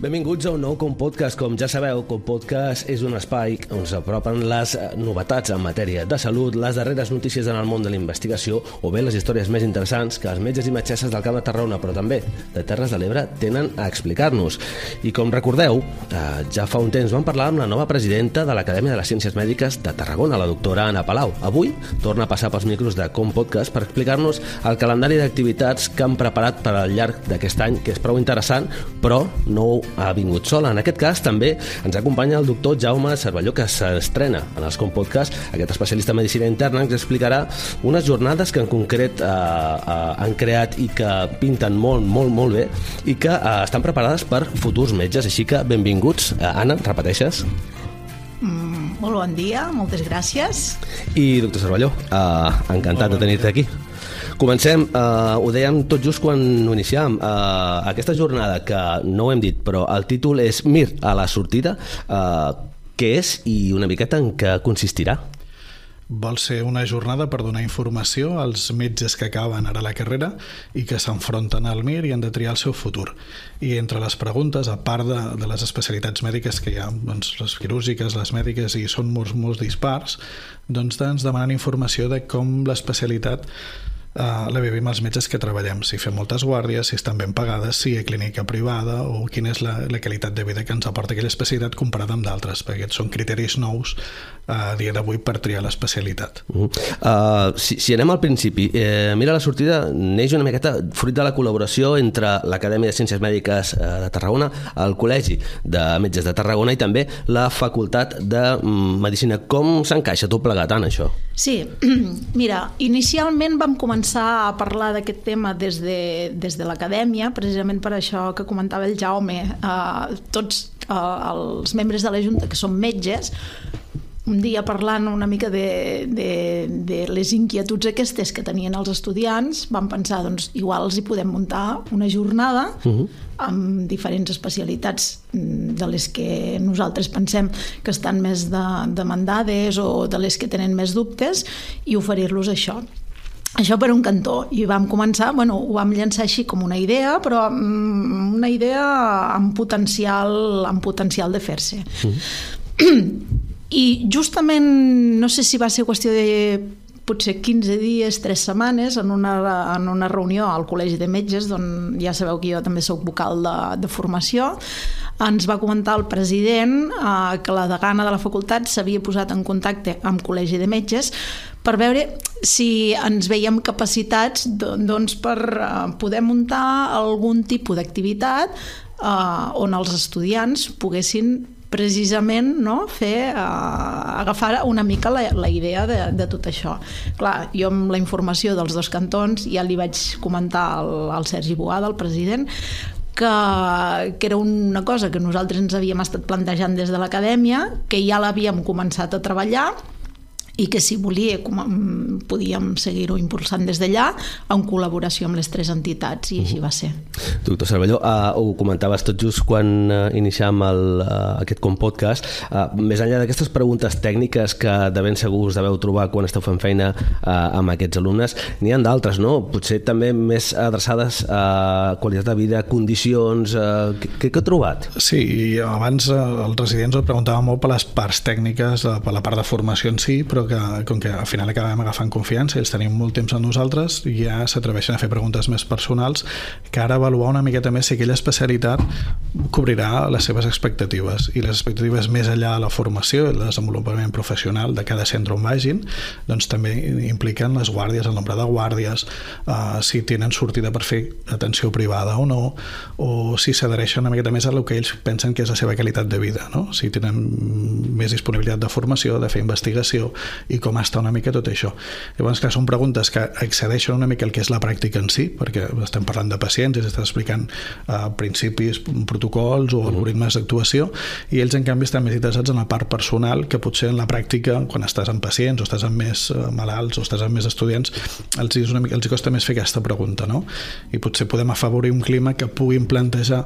Benvinguts a un nou Com Podcast. Com ja sabeu, Com Podcast és un espai on s'apropen les novetats en matèria de salut, les darreres notícies en el món de la investigació o bé les històries més interessants que els metges i metgesses del Camp de Tarragona, però també de Terres de l'Ebre, tenen a explicar-nos. I com recordeu, eh, ja fa un temps vam parlar amb la nova presidenta de l'Acadèmia de les Ciències Mèdiques de Tarragona, la doctora Anna Palau. Avui torna a passar pels micros de Com Podcast per explicar-nos el calendari d'activitats que han preparat per al llarg d'aquest any, que és prou interessant, però no ha vingut sola. En aquest cas també ens acompanya el doctor Jaume Cervelló, que s'estrena en els Com Podcast. Aquest especialista en medicina interna ens explicarà unes jornades que en concret eh, eh, han creat i que pinten molt, molt, molt bé i que eh, estan preparades per futurs metges. Així que benvinguts. Eh, Anna, repeteixes? Mm, molt bon dia, moltes gràcies. I doctor Cervelló, eh, encantat de tenir-te aquí. Comencem, uh, ho dèiem tot just quan ho iniciàvem, uh, aquesta jornada que no ho hem dit, però el títol és Mir a la sortida, uh, què és i una miqueta en què consistirà? vol ser una jornada per donar informació als metges que acaben ara la carrera i que s'enfronten al MIR i han de triar el seu futur. I entre les preguntes, a part de, de les especialitats mèdiques que hi ha, doncs, les quirúrgiques, les mèdiques, i són molts, molts dispars, doncs ens demanen informació de com l'especialitat Uh, la vivim els metges que treballem, si fem moltes guàrdies, si estan ben pagades, si hi ha clínica privada o quina és la, la qualitat de vida que ens aporta aquella especialitat comparada amb d'altres, perquè aquests són criteris nous uh, a dia d'avui per triar l'especialitat. Uh -huh. uh, si, si anem al principi, eh, mira la sortida neix una miqueta fruit de la col·laboració entre l'Acadèmia de Ciències Mèdiques uh, de Tarragona, el Col·legi de Metges de Tarragona i també la Facultat de Medicina. Com s'encaixa tot plegat, Anna, això? Sí, mira, inicialment vam començar a parlar d'aquest tema des de, des de l'acadèmia, precisament per això que comentava el Jaume, eh, tots eh, els membres de la Junta que són metges, un dia parlant una mica de, de, de les inquietuds aquestes que tenien els estudiants, vam pensar, doncs, igual els hi podem muntar una jornada uh -huh. amb diferents especialitats de les que nosaltres pensem que estan més de, demandades o de les que tenen més dubtes i oferir-los això. Això per un cantó. I vam començar, bueno, ho vam llançar així com una idea, però una idea amb potencial, amb potencial de fer-se. Mm. I justament, no sé si va ser qüestió de potser 15 dies, 3 setmanes, en una, en una reunió al Col·legi de Metges, d'on ja sabeu que jo també sóc vocal de, de formació, ens va comentar el president eh, que la degana de la facultat s'havia posat en contacte amb Col·legi de Metges per veure si ens veiem capacitats doncs, per eh, poder muntar algun tipus d'activitat eh, on els estudiants poguessin precisament no, fer, uh, agafar una mica la, la idea de, de tot això. Clar, jo amb la informació dels dos cantons ja li vaig comentar al, al Sergi Boada, el president, que, que era una cosa que nosaltres ens havíem estat plantejant des de l'acadèmia, que ja l'havíem començat a treballar i que si volia com, mm, podíem seguir-ho impulsant des d'allà en col·laboració amb les tres entitats i així va ser. Doctor Cervelló, uh, ho comentaves tot just quan uh, iniciàvem el, uh, aquest com podcast uh, més enllà d'aquestes preguntes tècniques que de ben segur us deveu trobar quan esteu fent feina uh, amb aquests alumnes n'hi han d'altres, no? Potser també més adreçades a qualitat de vida, condicions uh, què, què heu trobat? Sí, i abans uh, els residents ho preguntaven molt per les parts tècniques, uh, per la part de formació en si, però que com que al final acabem agafant confiança i els tenim molt temps amb nosaltres, ja s'atreveixen a fer preguntes més personals que ara avaluar una miqueta més si aquella especialitat cobrirà les seves expectatives i les expectatives més enllà de la formació i el desenvolupament professional de cada centre on vagin, doncs també impliquen les guàrdies, el nombre de guàrdies, uh, si tenen sortida per fer atenció privada o no, o si s'adhereixen una miqueta més a el que ells pensen que és la seva qualitat de vida, no? si tenen més disponibilitat de formació, de fer investigació, i com està una mica tot això. Llavors, clar, són preguntes que excedeixen una mica el que és la pràctica en si, perquè estem parlant de pacients i s'està explicant uh, principis, protocols o algoritmes d'actuació, i ells, en canvi, estan més interessats en la part personal, que potser en la pràctica, quan estàs amb pacients o estàs amb més uh, malalts o estàs amb més estudiants, els, és una mica, els costa més fer aquesta pregunta, no? I potser podem afavorir un clima que puguin plantejar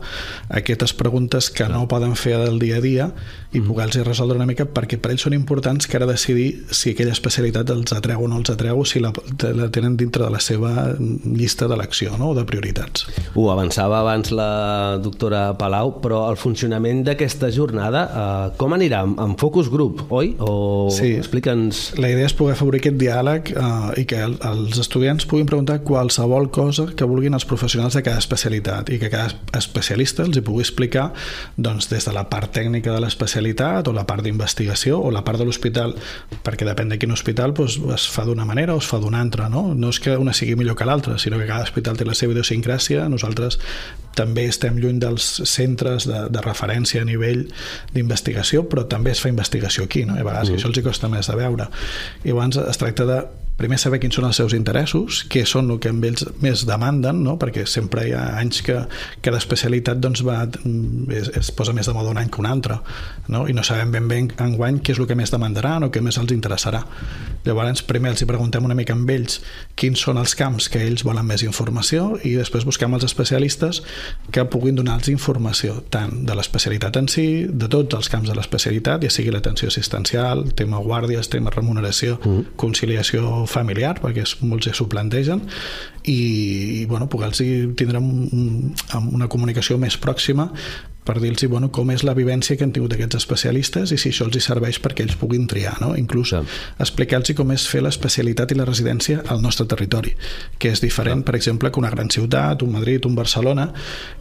aquestes preguntes que no poden fer del dia a dia i poder-los resoldre una mica perquè per ells són importants que ara decidir si si aquella especialitat els atreu o no els atreu, si la, la tenen dintre de la seva llista d'elecció no? o de prioritats. Ho avançava abans la doctora Palau, però el funcionament d'aquesta jornada, eh, com anirà? Amb focus group, oi? O sí. explica'ns... La idea és poder afavorir aquest diàleg eh, i que el, els estudiants puguin preguntar qualsevol cosa que vulguin els professionals de cada especialitat i que cada especialista els hi pugui explicar doncs, des de la part tècnica de l'especialitat o la part d'investigació o la part de l'hospital, perquè depèn de quin hospital doncs, es fa d'una manera o es fa d'una altra, no? No és que una sigui millor que l'altra, sinó que cada hospital té la seva idiosincràsia, nosaltres també estem lluny dels centres de, de referència a nivell d'investigació, però també es fa investigació aquí, no? I a vegades mm. això els hi costa més de veure. I llavors es tracta de primer saber quins són els seus interessos, què són el que amb ells més demanden, no? perquè sempre hi ha anys que cada especialitat doncs, va, es, es posa més de moda un any que un altre, no? i no sabem ben bé en guany què és el que més demandaran o què més els interessarà. Llavors, primer els hi preguntem una mica amb ells quins són els camps que ells volen més informació i després busquem els especialistes que puguin donar-los informació tant de l'especialitat en si, de tots els camps de l'especialitat, ja sigui l'atenció assistencial, tema guàrdies, tema remuneració, mm. Familiar, perquè molts ja s'ho plantegen, i, i bueno, poder-los tindre un, una comunicació més pròxima per dir-los bueno, com és la vivència que han tingut aquests especialistes i si això els hi serveix perquè ells puguin triar, no? inclús sí. explicar-los com és fer l'especialitat i la residència al nostre territori, que és diferent, sí. per exemple, que una gran ciutat, un Madrid, un Barcelona,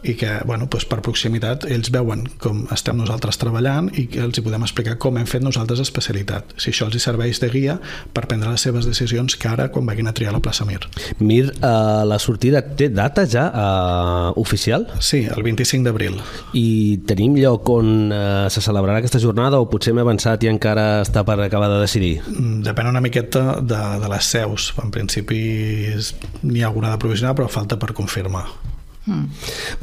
i que, bueno, doncs per proximitat ells veuen com estem nosaltres treballant i que els hi podem explicar com hem fet nosaltres especialitat, si això els hi serveix de guia per prendre les seves decisions que ara quan vagin a triar la plaça Mir. Mir, uh, la sortida té data ja uh, oficial? Sí, el 25 d'abril. I tenim lloc on eh, se celebrarà aquesta jornada o potser m'he avançat i encara està per acabar de decidir? Mm, depèn una miqueta de, de les seus. En principi n'hi ha alguna de provisional però falta per confirmar. Mm.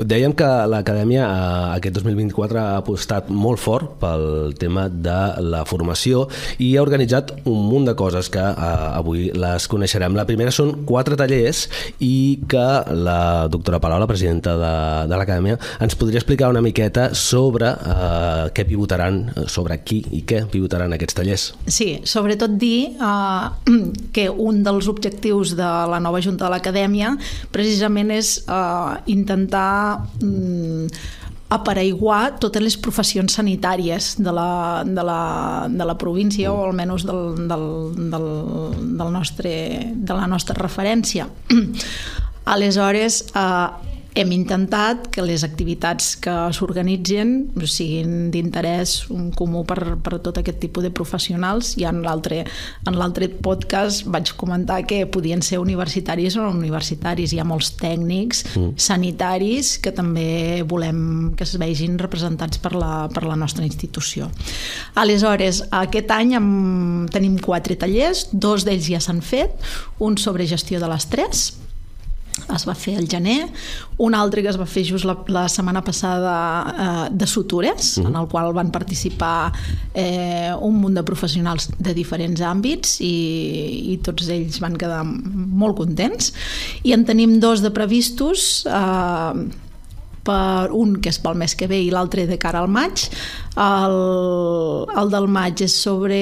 Dèiem que l'Acadèmia eh, aquest 2024 ha apostat molt fort pel tema de la formació i ha organitzat un munt de coses que eh, avui les coneixerem. La primera són quatre tallers i que la doctora Palau, la presidenta de, de l'Acadèmia, ens podria explicar una miqueta sobre eh, què pivotaran, sobre qui i què pivotaran aquests tallers. Sí, sobretot dir eh, que un dels objectius de la nova Junta de l'Acadèmia precisament és eh, intentar mm, apareiguar totes les professions sanitàries de la, de la, de la província o almenys del, del, del, del nostre, de la nostra referència. Aleshores, eh, hem intentat que les activitats que s'organitzen siguin d'interès comú per, per tot aquest tipus de professionals i en l'altre en l'altre podcast vaig comentar que podien ser universitaris o no universitaris. Hi ha molts tècnics mm. sanitaris que també volem que es vegin representats per la, per la nostra institució. Aleshores, aquest any hem, tenim quatre tallers, dos d'ells ja s'han fet, un sobre gestió de l'estrès, es va fer al gener, un altre que es va fer just la, la setmana passada eh, de sutures, uh -huh. en el qual van participar eh, un munt de professionals de diferents àmbits i, i tots ells van quedar molt contents. I en tenim dos de previstos eh, per un que és pel mes que ve i l'altre de cara al maig. El, el del maig és sobre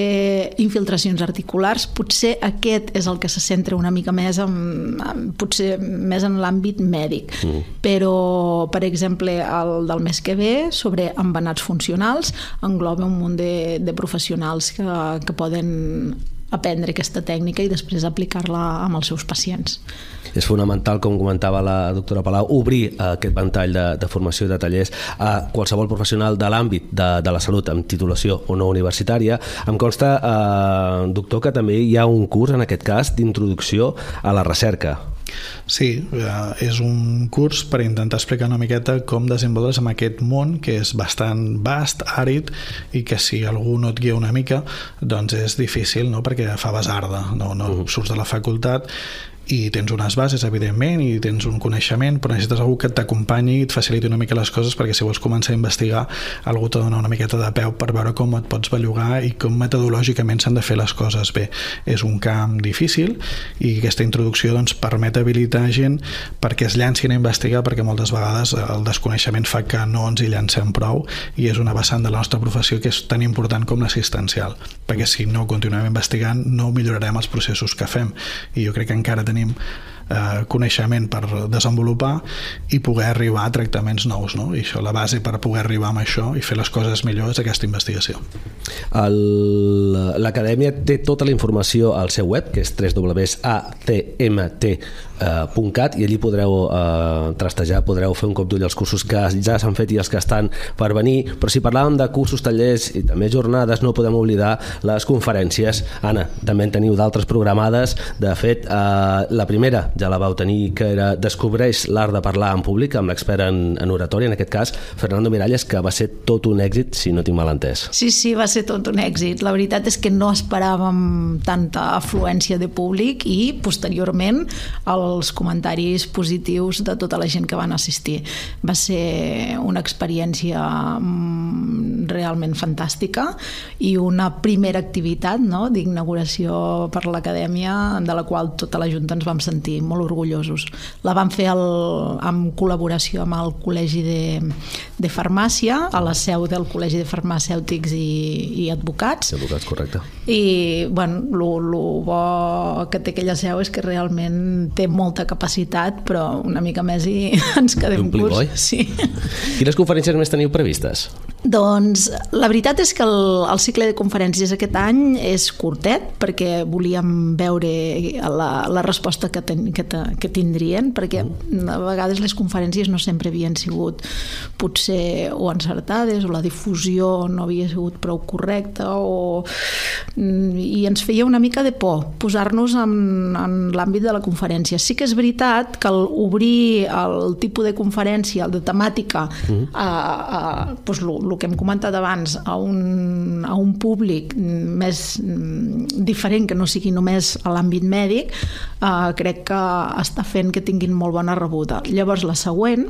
infiltracions articulars. Potser aquest és el que se centra una mica més en, en potser més en l'àmbit mèdic. Mm. Però, per exemple, el del mes que ve sobre embenats funcionals engloba un munt de, de professionals que, que poden aprendre aquesta tècnica i després aplicar-la amb els seus pacients. És fonamental, com comentava la doctora Palau, obrir eh, aquest ventall de, de formació i de tallers a qualsevol professional de l'àmbit de, de la salut amb titulació o no universitària. Em consta, eh, doctor, que també hi ha un curs, en aquest cas, d'introducció a la recerca. Sí, eh, és un curs per intentar explicar una miqueta com desenvolupes en aquest món que és bastant vast, àrid i que si algú no et guia una mica doncs és difícil no? perquè fa basarda, no, no uh -huh. surts de la facultat i tens unes bases, evidentment, i tens un coneixement, però necessites algú que t'acompanyi i et faciliti una mica les coses perquè si vols començar a investigar, algú t'ha de donar una miqueta de peu per veure com et pots bellugar i com metodològicament s'han de fer les coses bé. És un camp difícil i aquesta introducció doncs, permet habilitar gent perquè es llancin a investigar perquè moltes vegades el desconeixement fa que no ens hi llancem prou i és una vessant de la nostra professió que és tan important com l'assistencial perquè si no continuem investigant no millorarem els processos que fem i jo crec que encara tenim name. Eh, coneixement per desenvolupar i poder arribar a tractaments nous no? i això, la base per poder arribar amb això i fer les coses millor és aquesta investigació L'acadèmia té tota la informació al seu web que és www.atmt.cat i allí podreu eh, trastejar, podreu fer un cop d'ull als cursos que ja s'han fet i els que estan per venir, però si parlàvem de cursos, tallers i també jornades, no podem oblidar les conferències. Anna, també en teniu d'altres programades, de fet, eh, la primera ja la vau tenir, que era Descobreix l'art de parlar en públic amb l'expert en, en oratori, en aquest cas Fernando Miralles, que va ser tot un èxit, si no tinc mal entès. Sí, sí, va ser tot un èxit. La veritat és que no esperàvem tanta afluència de públic i posteriorment els comentaris positius de tota la gent que van assistir. Va ser una experiència mm, realment fantàstica i una primera activitat no, d'inauguració per l'acadèmia de la qual tota la Junta ens vam sentir molt orgullosos. La vam fer el, en col·laboració amb el Col·legi de, de Farmàcia, a la seu del Col·legi de Farmacèutics i, i Advocats. I advocats, correcte. I, bueno, el bo que té aquella seu és que realment té molta capacitat, però una mica més i ens quedem curts. Sí. Quines conferències més teniu previstes? Doncs la veritat és que el, el cicle de conferències aquest any és curtet perquè volíem veure la, la resposta que, ten, que, que tindrien perquè a vegades les conferències no sempre havien sigut potser o encertades o la difusió no havia sigut prou correcta o... i ens feia una mica de por posar-nos en, en l'àmbit de la conferència. Sí que és veritat que el obrir el tipus de conferència, el de temàtica, mm. a, a, doncs, el que hem comentat abans, a un, a un públic més diferent que no sigui només a l'àmbit mèdic, eh, crec que està fent que tinguin molt bona rebuda. Llavors, la següent,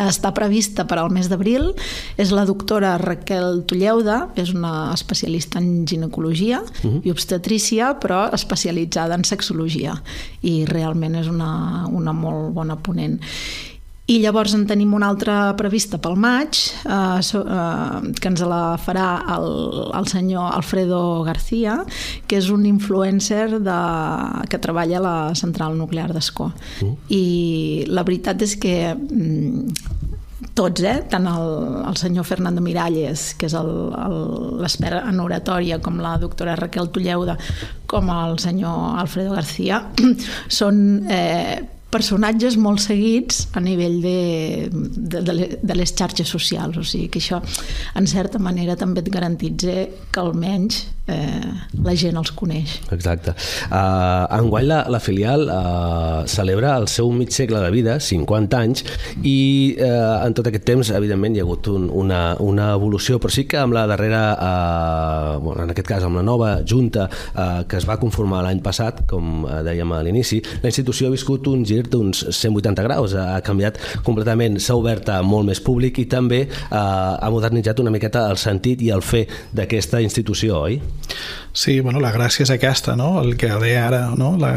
està prevista per al mes d'abril és la doctora Raquel Tulleuda, que és una especialista en ginecologia uh -huh. i obstetrícia, però especialitzada en sexologia i realment és una, una molt bona ponent i llavors en tenim una altra prevista pel maig, eh, so, eh, que ens la farà el, el senyor Alfredo García, que és un influencer de, que treballa a la central nuclear d'Escó. Uh. I la veritat és que mm, tots, eh? tant el, el senyor Fernando Miralles, que és l'expert en oratòria, com la doctora Raquel Tulleuda, com el senyor Alfredo García, són eh, personatges molt seguits a nivell de, de, de les xarxes socials, o sigui que això en certa manera també et garantitza que almenys eh, la gent els coneix. Exacte. Uh, enguany la, la filial uh, celebra el seu mig segle de vida, 50 anys, i uh, en tot aquest temps, evidentment, hi ha hagut un, una, una evolució, però sí que amb la darrera, uh, bueno, en aquest cas amb la nova junta uh, que es va conformar l'any passat, com uh, dèiem a l'inici, la institució ha viscut un gir d'uns 180 graus, ha canviat completament, s'ha obert a molt més públic i també uh, ha modernitzat una miqueta el sentit i el fer d'aquesta institució, oi? Sí, bueno, la gràcia és aquesta, no? El que deia ara, no? La,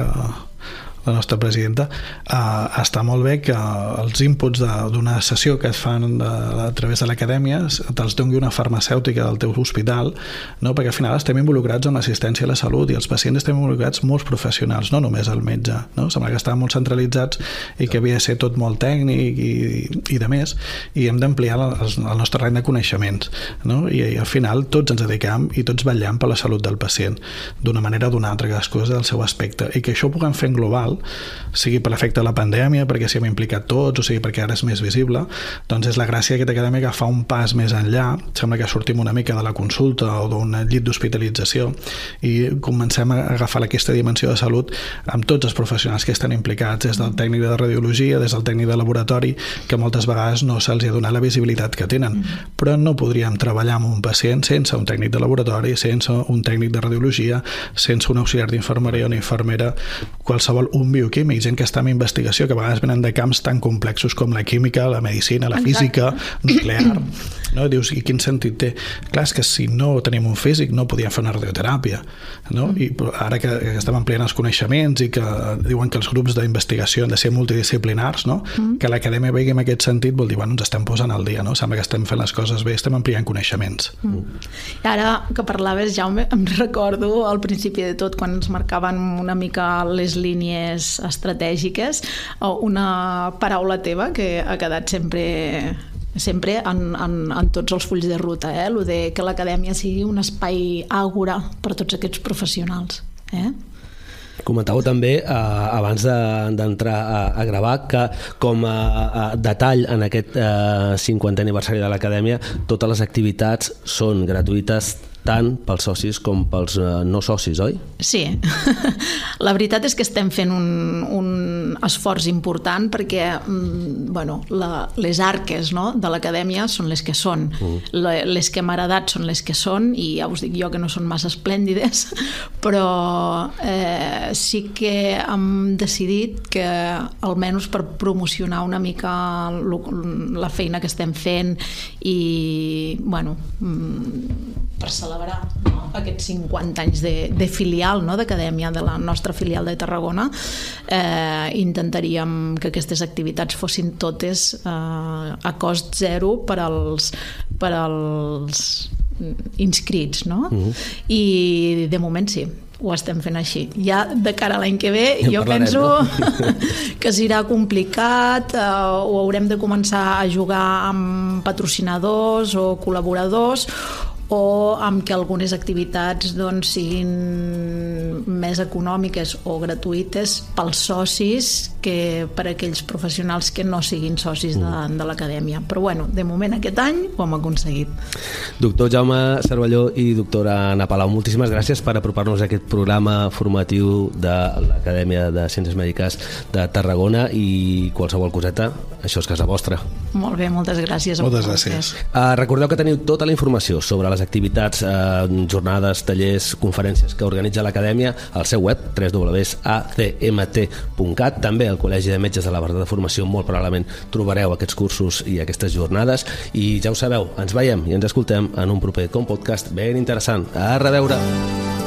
la nostra presidenta, eh, està molt bé que els inputs d'una sessió que es fan de, de, a través de l'acadèmia te'ls doni una farmacèutica del teu hospital, no? perquè al final estem involucrats en l'assistència a la salut i els pacients estem involucrats molts professionals, no només el metge. No? Sembla que estan molt centralitzats i que havia de ser tot molt tècnic i, i de més, i hem d'ampliar el, nostre rany de coneixements. No? I, I al final tots ens dedicam i tots vetllem per la salut del pacient d'una manera o d'una altra, les coses del seu aspecte. I que això ho puguem fer en global sigui per l'efecte de la pandèmia, perquè s'hi hem implicat tots, o sigui perquè ara és més visible, doncs és la gràcia d'aquesta acadèmia que fa un pas més enllà, sembla que sortim una mica de la consulta o d'un llit d'hospitalització i comencem a agafar aquesta dimensió de salut amb tots els professionals que estan implicats, des del tècnic de radiologia, des del tècnic de laboratori, que moltes vegades no se'ls ha donat la visibilitat que tenen. Mm. Però no podríem treballar amb un pacient sense un tècnic de laboratori, sense un tècnic de radiologia, sense un auxiliar d'infermeria o una infermera, qualsevol un bioquímic, gent que està en investigació, que a vegades venen de camps tan complexos com la química, la medicina, la Exacte. física, nuclear, no? I dius, i quin sentit té? Clar, és que si no tenim un físic no podíem fer una radioteràpia, no? I ara que, que estem ampliant els coneixements i que diuen que els grups d'investigació han de ser multidisciplinars, no? Que l'acadèmia vegi en aquest sentit vol dir, bueno, ens estem posant al dia, no? Sembla que estem fent les coses bé, estem ampliant coneixements. I ara que parlaves, Jaume, em recordo al principi de tot, quan ens marcaven una mica les línies estratègiques, o una paraula teva que ha quedat sempre sempre en, en, en tots els fulls de ruta, eh? Lo de que l'acadèmia sigui un espai àgora per tots aquests professionals. Eh? Comentàveu també, eh, abans de- d'entrar a, a gravar, que com a, a detall en aquest eh, 50è aniversari de l'Acadèmia, totes les activitats són gratuïtes tant pels socis com pels eh, no socis, oi? Sí, la veritat és que estem fent un, un esforç important perquè mm, bueno, la, les arques no, de l'acadèmia són les que són, Le, les que hem heredat són les que són i ja us dic jo que no són massa esplèndides, però eh, sí que hem decidit que almenys per promocionar una mica lo, la feina que estem fent i bueno, mm, per celebrar no, aquests 50 anys de, de filial no, d'acadèmia de la nostra filial de Tarragona eh, intentaríem que aquestes activitats fossin totes eh, a cost zero per als, per als inscrits no? Uh -huh. i de moment sí ho estem fent així. Ja de cara a l'any que ve Ja jo parlarem, penso no? que serà complicat eh, o haurem de començar a jugar amb patrocinadors o col·laboradors o amb que algunes activitats doncs, siguin més econòmiques o gratuïtes pels socis que per aquells professionals que no siguin socis de, de l'acadèmia. Però bueno, de moment aquest any ho hem aconseguit. Doctor Jaume Cervelló i doctora Ana Palau, moltíssimes gràcies per apropar-nos a aquest programa formatiu de l'Acadèmia de Ciències Mèdiques de Tarragona i qualsevol coseta, això és casa vostra. Molt bé, moltes gràcies. a Moltes gràcies. Uh, recordeu que teniu tota la informació sobre les activitats, uh, jornades, tallers, conferències que organitza l'Acadèmia al seu web www.acmt.cat també al Col·legi de Metges de la Barra de Formació molt probablement trobareu aquests cursos i aquestes jornades i ja ho sabeu, ens veiem i ens escoltem en un proper Com Podcast ben interessant. A reveure!